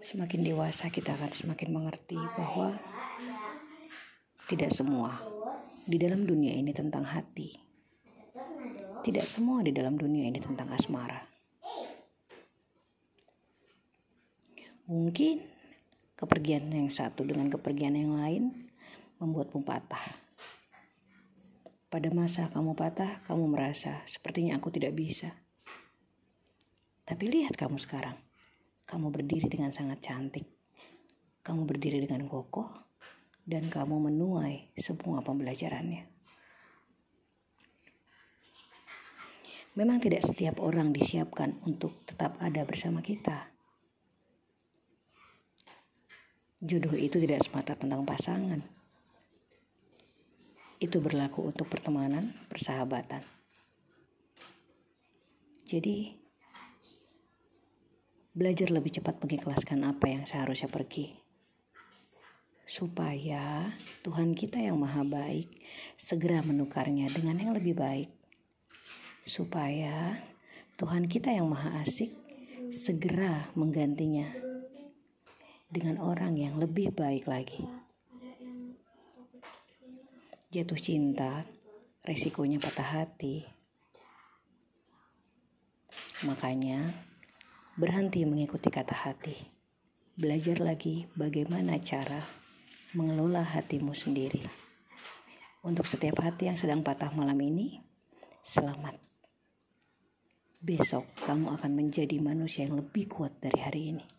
semakin dewasa kita akan semakin mengerti bahwa tidak semua di dalam dunia ini tentang hati. Tidak semua di dalam dunia ini tentang asmara. Mungkin kepergian yang satu dengan kepergian yang lain membuatmu patah. Pada masa kamu patah, kamu merasa sepertinya aku tidak bisa. Tapi lihat kamu sekarang. Kamu berdiri dengan sangat cantik. Kamu berdiri dengan kokoh dan kamu menuai semua pembelajarannya. Memang tidak setiap orang disiapkan untuk tetap ada bersama kita. Jodoh itu tidak semata tentang pasangan. Itu berlaku untuk pertemanan, persahabatan. Jadi, belajar lebih cepat mengikhlaskan apa yang seharusnya pergi. Supaya Tuhan kita yang maha baik segera menukarnya dengan yang lebih baik supaya Tuhan kita yang maha asik segera menggantinya dengan orang yang lebih baik lagi. Jatuh cinta, resikonya patah hati. Makanya, berhenti mengikuti kata hati. Belajar lagi bagaimana cara mengelola hatimu sendiri. Untuk setiap hati yang sedang patah malam ini, selamat besok kamu akan menjadi manusia yang lebih kuat dari hari ini.